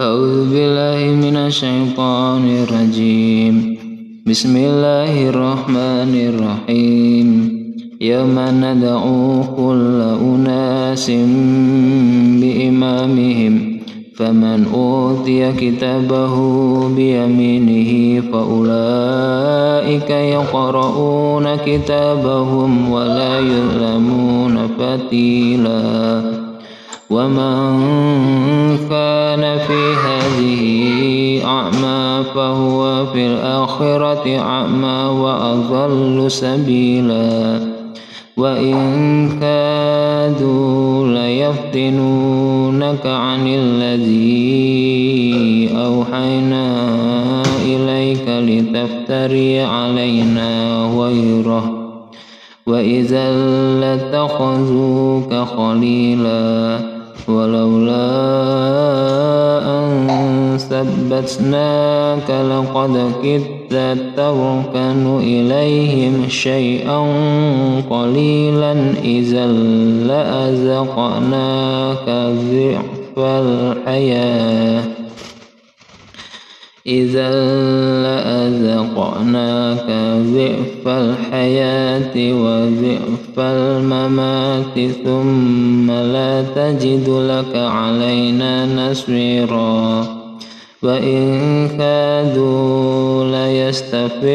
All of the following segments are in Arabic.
أعوذ بالله من الشيطان الرجيم. بسم الله الرحمن الرحيم. يوم ندعو كل أناس بإمامهم فمن أوتي كتابه بيمينه فأولئك يقرؤون كتابهم ولا يظلمون فتيلاً. ومن كان في فهو في الآخرة أعمى وأضل سبيلا. وإن كادوا ليفتنونك عن الذي أوحينا إليك لتفتري علينا غيره. وإذا لاتخذوك خليلاً أن ثبتناك لقد كدت تركن إليهم شيئا قليلا إذا لأذقناك ضعف الحياة إذا لأذقناك ضعف الحياة وضعف الممات ثم لا تجد لك علينا نصيرا وإن كادوا ليستفزونك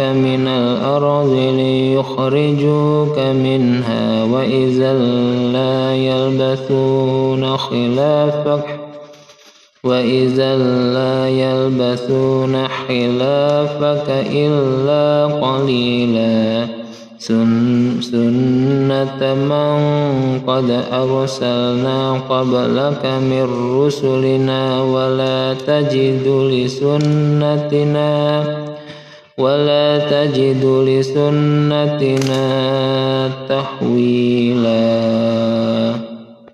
من الأرض ليخرجوك منها وإذا لا يلبثون خلافك وإذا لا يلبثون خلافك إلا قليلا سنة من قد أرسلنا قبلك من رسلنا ولا تجد لسنتنا ولا تجد لسنتنا تحويلا